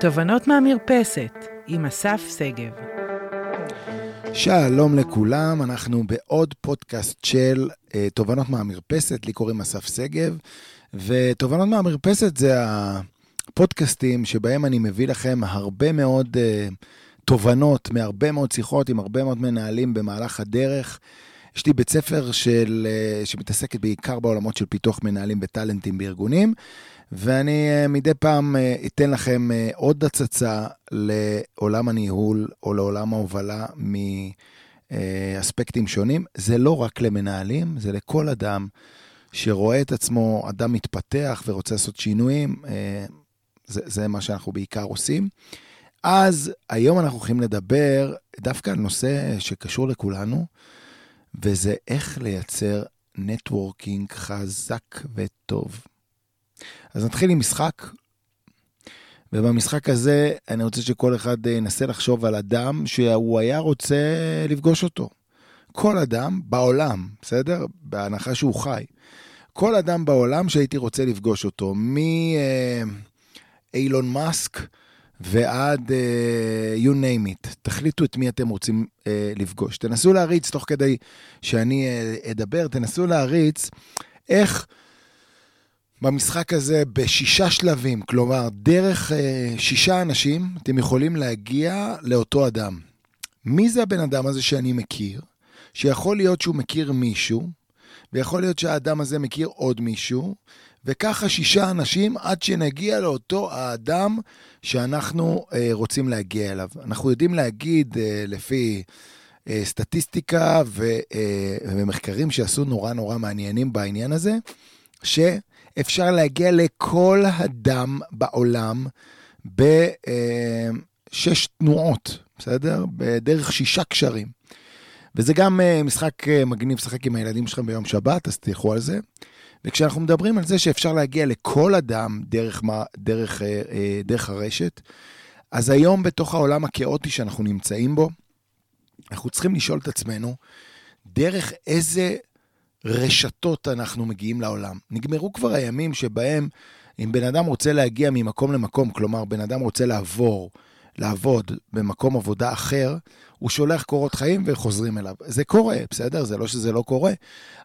תובנות מהמרפסת עם אסף שגב. שלום לכולם, אנחנו בעוד פודקאסט של uh, תובנות מהמרפסת, לי קוראים אסף שגב, ותובנות מהמרפסת זה הפודקאסטים שבהם אני מביא לכם הרבה מאוד uh, תובנות מהרבה מאוד שיחות עם הרבה מאוד מנהלים במהלך הדרך. יש לי בית ספר של, uh, שמתעסקת בעיקר בעולמות של פיתוח מנהלים וטאלנטים בארגונים, ואני uh, מדי פעם uh, אתן לכם עוד הצצה לעולם הניהול או לעולם ההובלה מאספקטים שונים. זה לא רק למנהלים, זה לכל אדם שרואה את עצמו אדם מתפתח ורוצה לעשות שינויים, זה, זה מה שאנחנו בעיקר עושים. אז היום אנחנו הולכים לדבר דווקא על נושא שקשור לכולנו, וזה איך לייצר נטוורקינג חזק וטוב. אז נתחיל עם משחק, ובמשחק הזה אני רוצה שכל אחד ינסה לחשוב על אדם שהוא היה רוצה לפגוש אותו. כל אדם בעולם, בסדר? בהנחה שהוא חי. כל אדם בעולם שהייתי רוצה לפגוש אותו, מאילון מאסק ועד uh, you name it. תחליטו את מי אתם רוצים uh, לפגוש. תנסו להריץ, תוך כדי שאני uh, אדבר, תנסו להריץ איך במשחק הזה בשישה שלבים, כלומר, דרך אה, שישה אנשים, אתם יכולים להגיע לאותו אדם. מי זה הבן אדם הזה שאני מכיר? שיכול להיות שהוא מכיר מישהו, ויכול להיות שהאדם הזה מכיר עוד מישהו, וככה שישה אנשים עד שנגיע לאותו האדם שאנחנו אה, רוצים להגיע אליו. אנחנו יודעים להגיד, אה, לפי אה, סטטיסטיקה ו, אה, ומחקרים שעשו נורא נורא מעניינים בעניין הזה, ש... אפשר להגיע לכל אדם בעולם בשש תנועות, בסדר? בדרך שישה קשרים. וזה גם אה, משחק אה, מגניב לשחק עם הילדים שלכם ביום שבת, אז תלכו על זה. וכשאנחנו מדברים על זה שאפשר להגיע לכל אדם דרך, דרך, אה, דרך הרשת, אז היום בתוך העולם הכאוטי שאנחנו נמצאים בו, אנחנו צריכים לשאול את עצמנו, דרך איזה רשתות אנחנו מגיעים לעולם. נגמרו כבר הימים שבהם אם בן אדם רוצה להגיע ממקום למקום, כלומר בן אדם רוצה לעבור, לעבוד במקום עבודה אחר, הוא שולח קורות חיים וחוזרים אליו. זה קורה, בסדר? זה לא שזה לא קורה.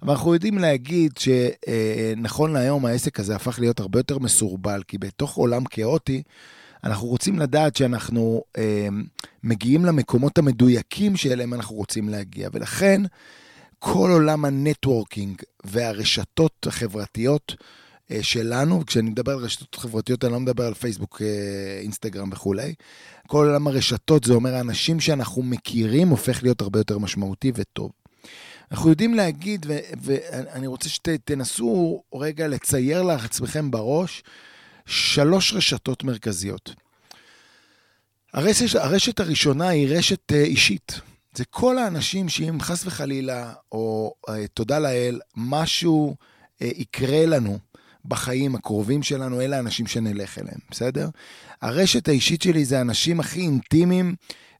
אבל אנחנו יודעים להגיד שנכון להיום העסק הזה הפך להיות הרבה יותר מסורבל, כי בתוך עולם כאוטי, אנחנו רוצים לדעת שאנחנו אה, מגיעים למקומות המדויקים שאליהם אנחנו רוצים להגיע. ולכן, כל עולם ה networking והרשתות החברתיות שלנו, וכשאני מדבר על רשתות חברתיות, אני לא מדבר על פייסבוק, אה, אינסטגרם וכולי. כל עולם הרשתות, זה אומר האנשים שאנחנו מכירים, הופך להיות הרבה יותר משמעותי וטוב. אנחנו יודעים להגיד, ואני רוצה שתנסו רגע לצייר לעצמכם בראש שלוש רשתות מרכזיות. הרשת, הרשת הראשונה היא רשת אה, אישית. זה כל האנשים שאם חס וחלילה, או אה, תודה לאל, משהו אה, יקרה לנו בחיים הקרובים שלנו, אלה האנשים שנלך אליהם, בסדר? הרשת האישית שלי זה האנשים הכי אינטימיים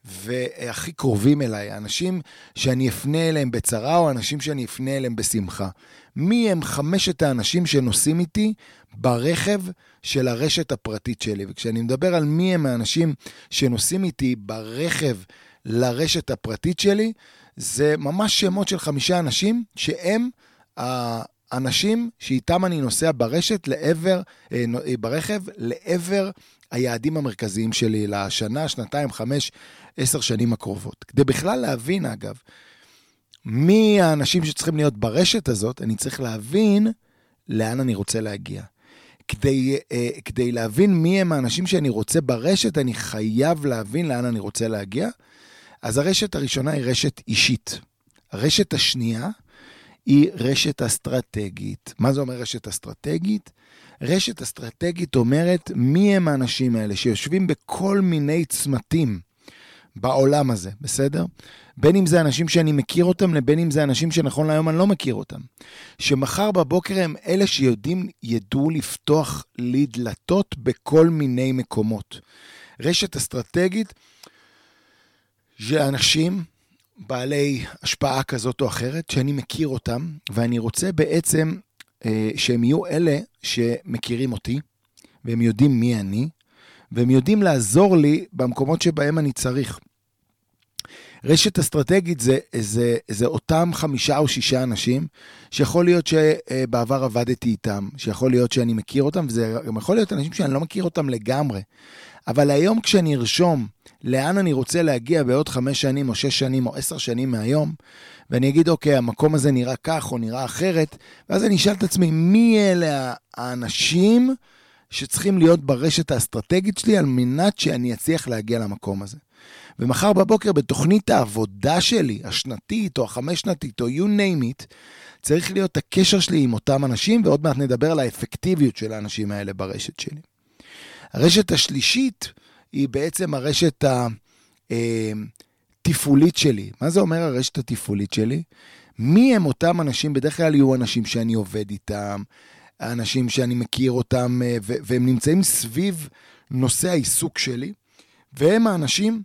והכי קרובים אליי, האנשים שאני אפנה אליהם בצרה, או האנשים שאני אפנה אליהם בשמחה. מי הם חמשת האנשים שנוסעים איתי ברכב של הרשת הפרטית שלי? וכשאני מדבר על מי הם האנשים שנוסעים איתי ברכב לרשת הפרטית שלי, זה ממש שמות של חמישה אנשים שהם האנשים שאיתם אני נוסע ברשת לעבר, אה, אה, ברכב, לעבר היעדים המרכזיים שלי לשנה, שנתיים, חמש, עשר שנים הקרובות. כדי בכלל להבין, אגב, מי האנשים שצריכים להיות ברשת הזאת, אני צריך להבין לאן אני רוצה להגיע. כדי, אה, כדי להבין מי הם האנשים שאני רוצה ברשת, אני חייב להבין לאן אני רוצה להגיע. אז הרשת הראשונה היא רשת אישית. הרשת השנייה היא רשת אסטרטגית. מה זה אומר רשת אסטרטגית? רשת אסטרטגית אומרת מי הם האנשים האלה שיושבים בכל מיני צמתים בעולם הזה, בסדר? בין אם זה אנשים שאני מכיר אותם, לבין אם זה אנשים שנכון להיום אני לא מכיר אותם. שמחר בבוקר הם אלה שיודעים, ידעו לפתוח לי דלתות בכל מיני מקומות. רשת אסטרטגית שאנשים בעלי השפעה כזאת או אחרת, שאני מכיר אותם, ואני רוצה בעצם אה, שהם יהיו אלה שמכירים אותי, והם יודעים מי אני, והם יודעים לעזור לי במקומות שבהם אני צריך. רשת אסטרטגית זה, זה, זה אותם חמישה או שישה אנשים, שיכול להיות שבעבר עבדתי איתם, שיכול להיות שאני מכיר אותם, וזה גם יכול להיות אנשים שאני לא מכיר אותם לגמרי. אבל היום כשאני ארשום לאן אני רוצה להגיע בעוד חמש שנים או שש שנים או עשר שנים מהיום, ואני אגיד, אוקיי, המקום הזה נראה כך או נראה אחרת, ואז אני אשאל את עצמי, מי אלה האנשים שצריכים להיות ברשת האסטרטגית שלי על מנת שאני אצליח להגיע למקום הזה. ומחר בבוקר בתוכנית העבודה שלי, השנתית או החמש-שנתית או you name it, צריך להיות הקשר שלי עם אותם אנשים, ועוד מעט נדבר על האפקטיביות של האנשים האלה ברשת שלי. הרשת השלישית היא בעצם הרשת התפעולית שלי. מה זה אומר הרשת התפעולית שלי? מי הם אותם אנשים? בדרך כלל יהיו אנשים שאני עובד איתם, האנשים שאני מכיר אותם, והם נמצאים סביב נושא העיסוק שלי, והם האנשים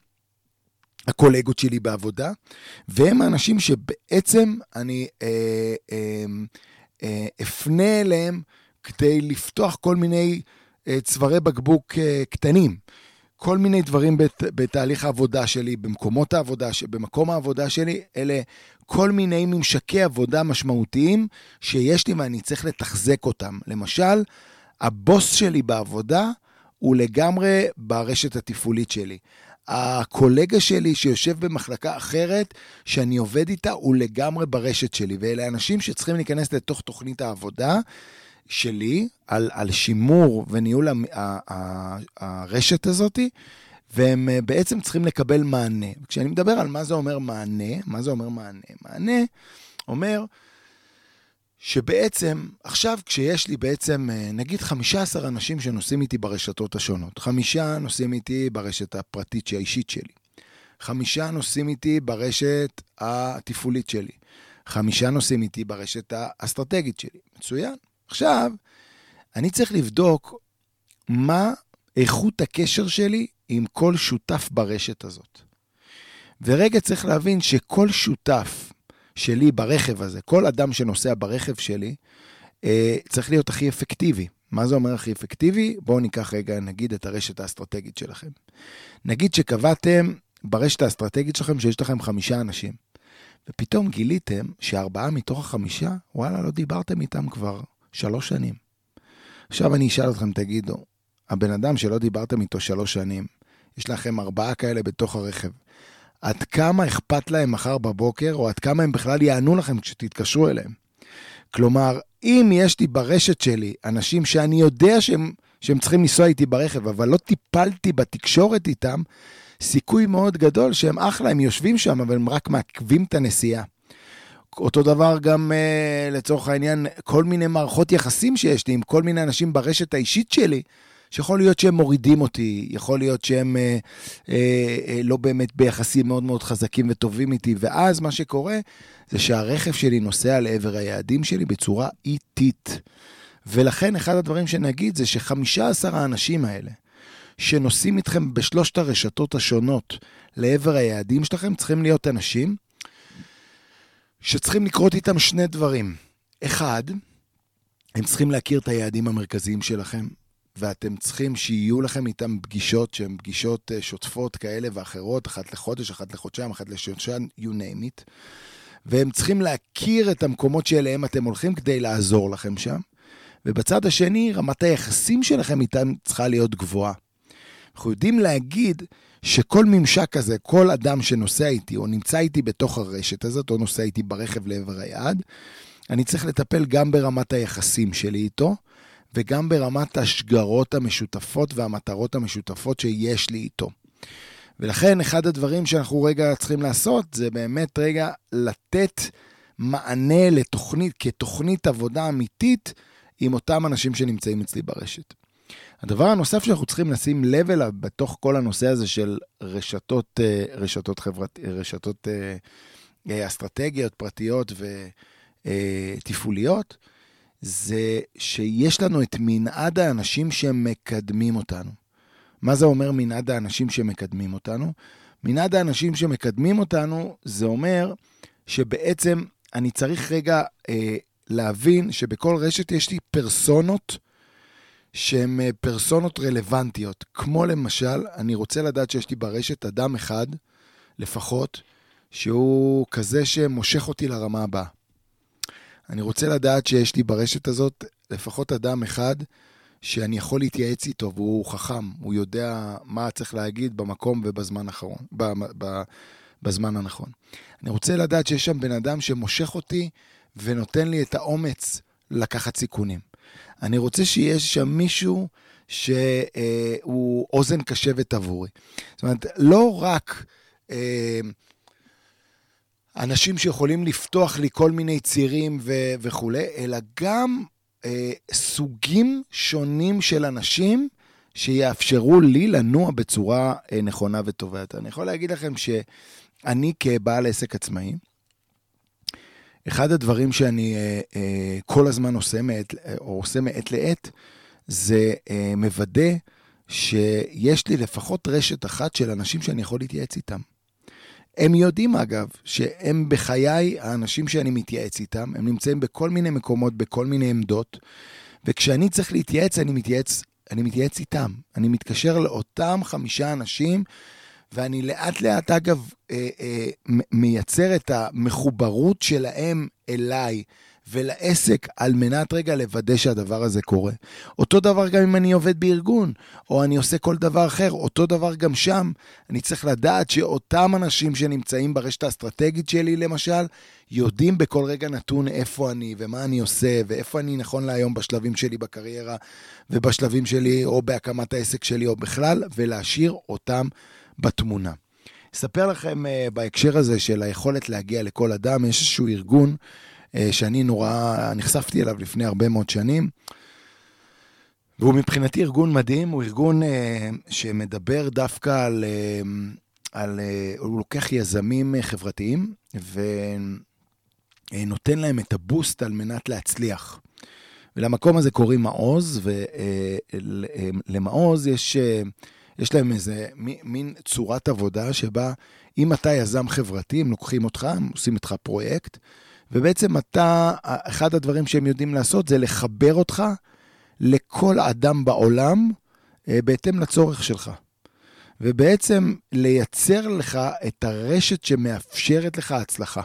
הקולגות שלי בעבודה, והם האנשים שבעצם אני אה, אה, אה, אפנה אליהם כדי לפתוח כל מיני אה, צווארי בקבוק אה, קטנים. כל מיני דברים בת, בתהליך העבודה שלי, במקומות העבודה, במקום העבודה שלי, אלה כל מיני ממשקי עבודה משמעותיים שיש לי ואני צריך לתחזק אותם. למשל, הבוס שלי בעבודה הוא לגמרי ברשת התפעולית שלי. הקולגה שלי שיושב במחלקה אחרת, שאני עובד איתה, הוא לגמרי ברשת שלי. ואלה אנשים שצריכים להיכנס לתוך תוכנית העבודה שלי, על, על שימור וניהול הרשת הזאת, והם אה, בעצם צריכים לקבל מענה. כשאני מדבר על מה זה אומר מענה, מה זה אומר מענה? מענה אומר שבעצם, עכשיו כשיש לי בעצם, אה, נגיד 15 אנשים שנוסעים איתי ברשתות השונות, חמישה נוסעים איתי ברשת הפרטית האישית שלי, חמישה נוסעים איתי ברשת התפעולית שלי, חמישה נוסעים איתי ברשת האסטרטגית שלי. מצוין. עכשיו, אני צריך לבדוק מה איכות הקשר שלי עם כל שותף ברשת הזאת. ורגע צריך להבין שכל שותף שלי ברכב הזה, כל אדם שנוסע ברכב שלי, אה, צריך להיות הכי אפקטיבי. מה זה אומר הכי אפקטיבי? בואו ניקח רגע, נגיד את הרשת האסטרטגית שלכם. נגיד שקבעתם ברשת האסטרטגית שלכם שיש לכם חמישה אנשים, ופתאום גיליתם שארבעה מתוך החמישה, וואלה, לא דיברתם איתם כבר שלוש שנים. עכשיו אני אשאל אתכם, תגידו, הבן אדם שלא דיברתם איתו שלוש שנים, יש לכם ארבעה כאלה בתוך הרכב, עד כמה אכפת להם מחר בבוקר, או עד כמה הם בכלל יענו לכם כשתתקשרו אליהם. כלומר, אם יש לי ברשת שלי אנשים שאני יודע שהם, שהם צריכים לנסוע איתי ברכב, אבל לא טיפלתי בתקשורת איתם, סיכוי מאוד גדול שהם אחלה, הם יושבים שם, אבל הם רק מעכבים את הנסיעה. אותו דבר גם uh, לצורך העניין, כל מיני מערכות יחסים שיש לי עם כל מיני אנשים ברשת האישית שלי, שיכול להיות שהם מורידים אותי, יכול להיות שהם אה, אה, אה, לא באמת ביחסים מאוד מאוד חזקים וטובים איתי, ואז מה שקורה זה שהרכב שלי נוסע לעבר היעדים שלי בצורה איטית. ולכן אחד הדברים שנגיד זה שחמישה עשר האנשים האלה, שנוסעים איתכם בשלושת הרשתות השונות לעבר היעדים שלכם, צריכים להיות אנשים שצריכים לקרות איתם שני דברים. אחד, הם צריכים להכיר את היעדים המרכזיים שלכם. ואתם צריכים שיהיו לכם איתם פגישות שהן פגישות אה, שוטפות כאלה ואחרות, אחת לחודש, אחת לחודשיים, אחת לשודשיים, you name it. והם צריכים להכיר את המקומות שאליהם אתם הולכים כדי לעזור לכם שם. ובצד השני, רמת היחסים שלכם איתם צריכה להיות גבוהה. אנחנו יודעים להגיד שכל ממשק כזה, כל אדם שנוסע איתי או נמצא איתי בתוך הרשת הזאת, או נוסע איתי ברכב לעבר היעד, אני צריך לטפל גם ברמת היחסים שלי איתו, וגם ברמת השגרות המשותפות והמטרות המשותפות שיש לי איתו. ולכן אחד הדברים שאנחנו רגע צריכים לעשות זה באמת רגע לתת מענה לתוכנית, כתוכנית עבודה אמיתית עם אותם אנשים שנמצאים אצלי ברשת. הדבר הנוסף שאנחנו צריכים לשים לב אליו בתוך כל הנושא הזה של רשתות, אה, רשתות חברת, רשתות אה, אה, אסטרטגיות, פרטיות ותפעוליות, זה שיש לנו את מנעד האנשים שמקדמים אותנו. מה זה אומר מנעד האנשים שמקדמים אותנו? מנעד האנשים שמקדמים אותנו, זה אומר שבעצם אני צריך רגע אה, להבין שבכל רשת יש לי פרסונות שהם אה, פרסונות רלוונטיות. כמו למשל, אני רוצה לדעת שיש לי ברשת אדם אחד, לפחות, שהוא כזה שמושך אותי לרמה הבאה. אני רוצה לדעת שיש לי ברשת הזאת לפחות אדם אחד שאני יכול להתייעץ איתו, והוא חכם, הוא יודע מה צריך להגיד במקום ובזמן האחרון, בזמן הנכון. אני רוצה לדעת שיש שם בן אדם שמושך אותי ונותן לי את האומץ לקחת סיכונים. אני רוצה שיש שם מישהו שהוא אוזן קשבת עבורי. זאת אומרת, לא רק אה, אנשים שיכולים לפתוח לי כל מיני צירים ו- וכולי, אלא גם אה, סוגים שונים של אנשים שיאפשרו לי לנוע בצורה אה, נכונה וטובה יותר. אני יכול להגיד לכם שאני כבעל עסק עצמאי, אחד הדברים שאני אה, אה, כל הזמן עושה מעת, או עושה מעת לעת, זה אה, מוודא שיש לי לפחות רשת אחת של אנשים שאני יכול להתייעץ איתם. הם יודעים אגב, שהם בחיי האנשים שאני מתייעץ איתם, הם נמצאים בכל מיני מקומות, בכל מיני עמדות, וכשאני צריך להתייעץ, אני מתייעץ, אני מתייעץ איתם. אני מתקשר לאותם חמישה אנשים ואני לאט לאט, אגב, אה, אה, מייצר את המחוברות שלהם אליי ולעסק על מנת רגע לוודא שהדבר הזה קורה. אותו דבר גם אם אני עובד בארגון, או אני עושה כל דבר אחר, אותו דבר גם שם. אני צריך לדעת שאותם אנשים שנמצאים ברשת האסטרטגית שלי, למשל, יודעים בכל רגע נתון איפה אני ומה אני עושה, ואיפה אני נכון להיום בשלבים שלי בקריירה, ובשלבים שלי, או בהקמת העסק שלי, או בכלל, ולהשאיר אותם בתמונה. אספר לכם uh, בהקשר הזה של היכולת להגיע לכל אדם, יש איזשהו ארגון uh, שאני נורא נחשפתי אליו לפני הרבה מאוד שנים, והוא מבחינתי ארגון מדהים, הוא ארגון uh, שמדבר דווקא על, uh, על uh, הוא לוקח יזמים uh, חברתיים ונותן להם את הבוסט על מנת להצליח. ולמקום הזה קוראים מעוז, ולמעוז יש... יש להם איזה מין צורת עבודה שבה אם אתה יזם חברתי, הם לוקחים אותך, הם עושים איתך פרויקט, ובעצם אתה, אחד הדברים שהם יודעים לעשות זה לחבר אותך לכל אדם בעולם אה, בהתאם לצורך שלך. ובעצם לייצר לך את הרשת שמאפשרת לך הצלחה.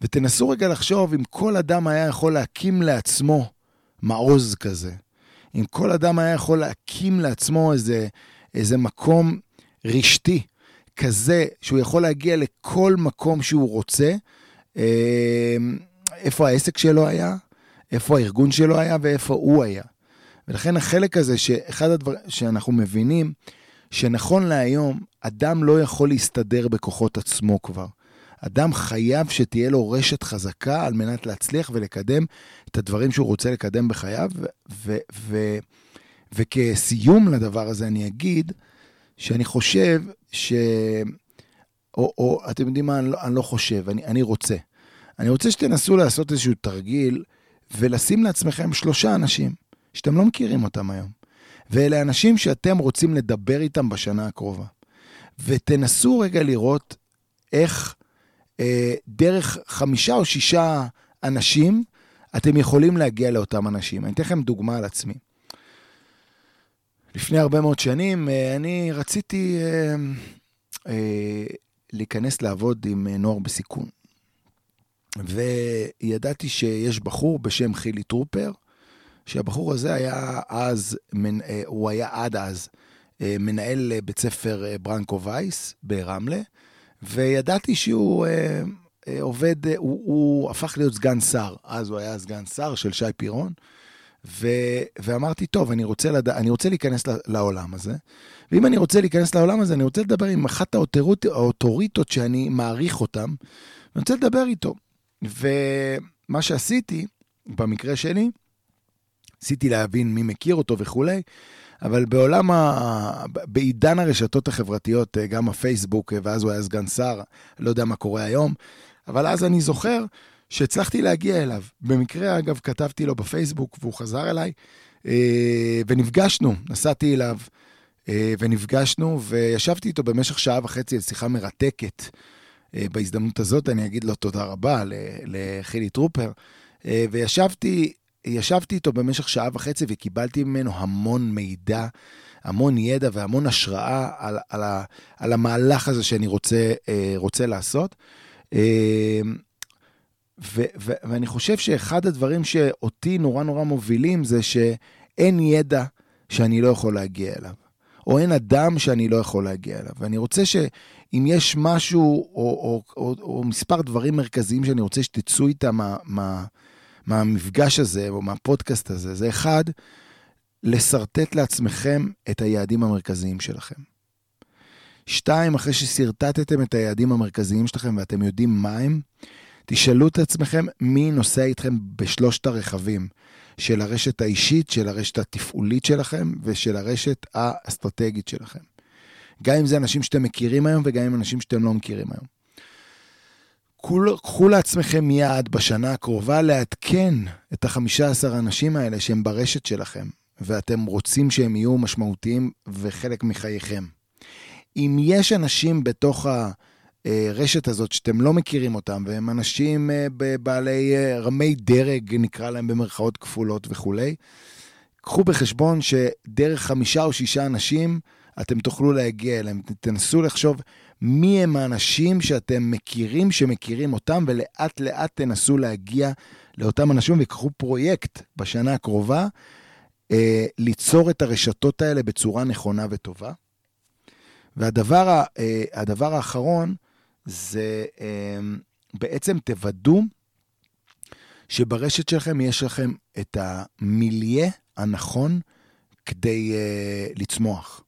ותנסו רגע לחשוב אם כל אדם היה יכול להקים לעצמו מעוז כזה, אם כל אדם היה יכול להקים לעצמו איזה איזה מקום רשתי כזה, שהוא יכול להגיע לכל מקום שהוא רוצה, אה, איפה העסק שלו היה, איפה הארגון שלו היה ואיפה הוא היה. ולכן החלק הזה, שאחד הדברים שאנחנו מבינים, שנכון להיום, אדם לא יכול להסתדר בכוחות עצמו כבר. אדם חייב שתהיה לו רשת חזקה על מנת להצליח ולקדם את הדברים שהוא רוצה לקדם בחייו, ו- ו- וכסיום לדבר הזה אני אגיד שאני חושב ש... או, או אתם יודעים מה, אני לא, אני לא חושב, אני, אני רוצה. אני רוצה שתנסו לעשות איזשהו תרגיל ולשים לעצמכם שלושה אנשים שאתם לא מכירים אותם היום. ואלה אנשים שאתם רוצים לדבר איתם בשנה הקרובה. ותנסו רגע לראות איך אה, דרך חמישה או שישה אנשים אתם יכולים להגיע לאותם אנשים. אני אתן לכם דוגמה על עצמי. לפני הרבה מאוד שנים, אה, אני רציתי אה, אה, להיכנס לעבוד עם נוער בסיכון. וידעתי שיש בחור בשם חילי טרופר, שהבחור הזה היה אז, הוא היה עד אז מנהל בית ספר ברנקו וייס ברמלה, וידעתי שהוא עובד, הוא, הוא הפך להיות סגן שר, אז הוא היה סגן שר של שי פירון. ו, ואמרתי, טוב, אני רוצה, לד... אני רוצה להיכנס לעולם הזה, ואם אני רוצה להיכנס לעולם הזה, אני רוצה לדבר עם אחת האוטוריטות שאני מעריך אותן, ואני רוצה לדבר איתו. ומה שעשיתי, במקרה שלי, ניסיתי להבין מי מכיר אותו וכולי, אבל בעולם, ה... בעידן הרשתות החברתיות, גם הפייסבוק, ואז הוא היה סגן שר, לא יודע מה קורה היום, אבל אז אני זוכר שהצלחתי להגיע אליו. במקרה, אגב, כתבתי לו בפייסבוק והוא חזר אליי, אה, ונפגשנו, נסעתי אליו אה, ונפגשנו, וישבתי איתו במשך שעה וחצי לשיחה מרתקת. אה, בהזדמנות הזאת אני אגיד לו תודה רבה לחילי טרופר. וישבתי ישבתי איתו במשך שעה וחצי וקיבלתי ממנו המון מידע, המון ידע והמון השראה על, על, ה, על המהלך הזה שאני רוצה, רוצה לעשות. ו, ו, ואני חושב שאחד הדברים שאותי נורא נורא מובילים זה שאין ידע שאני לא יכול להגיע אליו, או אין אדם שאני לא יכול להגיע אליו. ואני רוצה שאם יש משהו או, או, או, או מספר דברים מרכזיים שאני רוצה שתצאו איתם מה, מה, מהמפגש הזה או מהפודקאסט הזה, זה אחד, לשרטט לעצמכם את היעדים המרכזיים שלכם. שתיים, אחרי ששרטטתם את היעדים המרכזיים שלכם ואתם יודעים מה הם, תשאלו את עצמכם מי נוסע איתכם בשלושת הרכבים של הרשת האישית, של הרשת התפעולית שלכם ושל הרשת האסטרטגית שלכם. גם אם זה אנשים שאתם מכירים היום וגם אם אנשים שאתם לא מכירים היום. קחו לעצמכם יעד בשנה הקרובה לעדכן את החמישה עשר האנשים האלה שהם ברשת שלכם, ואתם רוצים שהם יהיו משמעותיים וחלק מחייכם. אם יש אנשים בתוך הרשת הזאת שאתם לא מכירים אותם, והם אנשים אה, בעלי אה, רמי דרג, נקרא להם במרכאות כפולות וכולי, קחו בחשבון שדרך חמישה או שישה אנשים אתם תוכלו להגיע אליהם. תנסו לחשוב מי הם האנשים שאתם מכירים, שמכירים אותם, ולאט לאט תנסו להגיע לאותם אנשים ויקחו פרויקט בשנה הקרובה, אה, ליצור את הרשתות האלה בצורה נכונה וטובה. והדבר אה, האחרון זה אה, בעצם תוודאו שברשת שלכם יש לכם את המיליה הנכון כדי אה, לצמוח.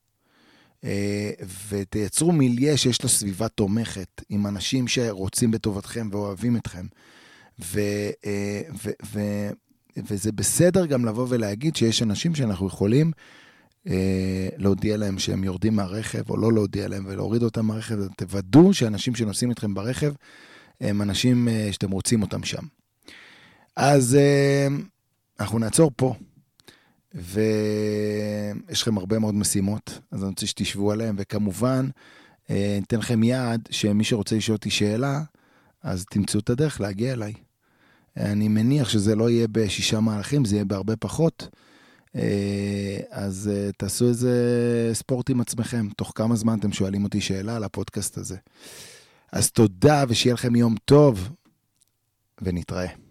אה, ותייצרו מיליה שיש לו סביבה תומכת, עם אנשים שרוצים בטובתכם ואוהבים אתכם. ו, אה, ו, ו, וזה בסדר גם לבוא ולהגיד שיש אנשים שאנחנו יכולים להודיע להם שהם יורדים מהרכב, או לא להודיע להם ולהוריד אותם מהרכב. תוודאו שאנשים שנוסעים איתכם ברכב הם אנשים שאתם רוצים אותם שם. אז אנחנו נעצור פה. ויש לכם הרבה מאוד משימות, אז אני רוצה שתשבו עליהן, וכמובן, אה, ניתן לכם יעד שמי שרוצה לשאול אותי שאלה, אז תמצאו את הדרך להגיע אליי. אני מניח שזה לא יהיה בשישה מהלכים, זה יהיה בהרבה פחות. אה, אז אה, תעשו איזה ספורט עם עצמכם. תוך כמה זמן אתם שואלים אותי שאלה על הפודקאסט הזה. אז תודה, ושיהיה לכם יום טוב, ונתראה.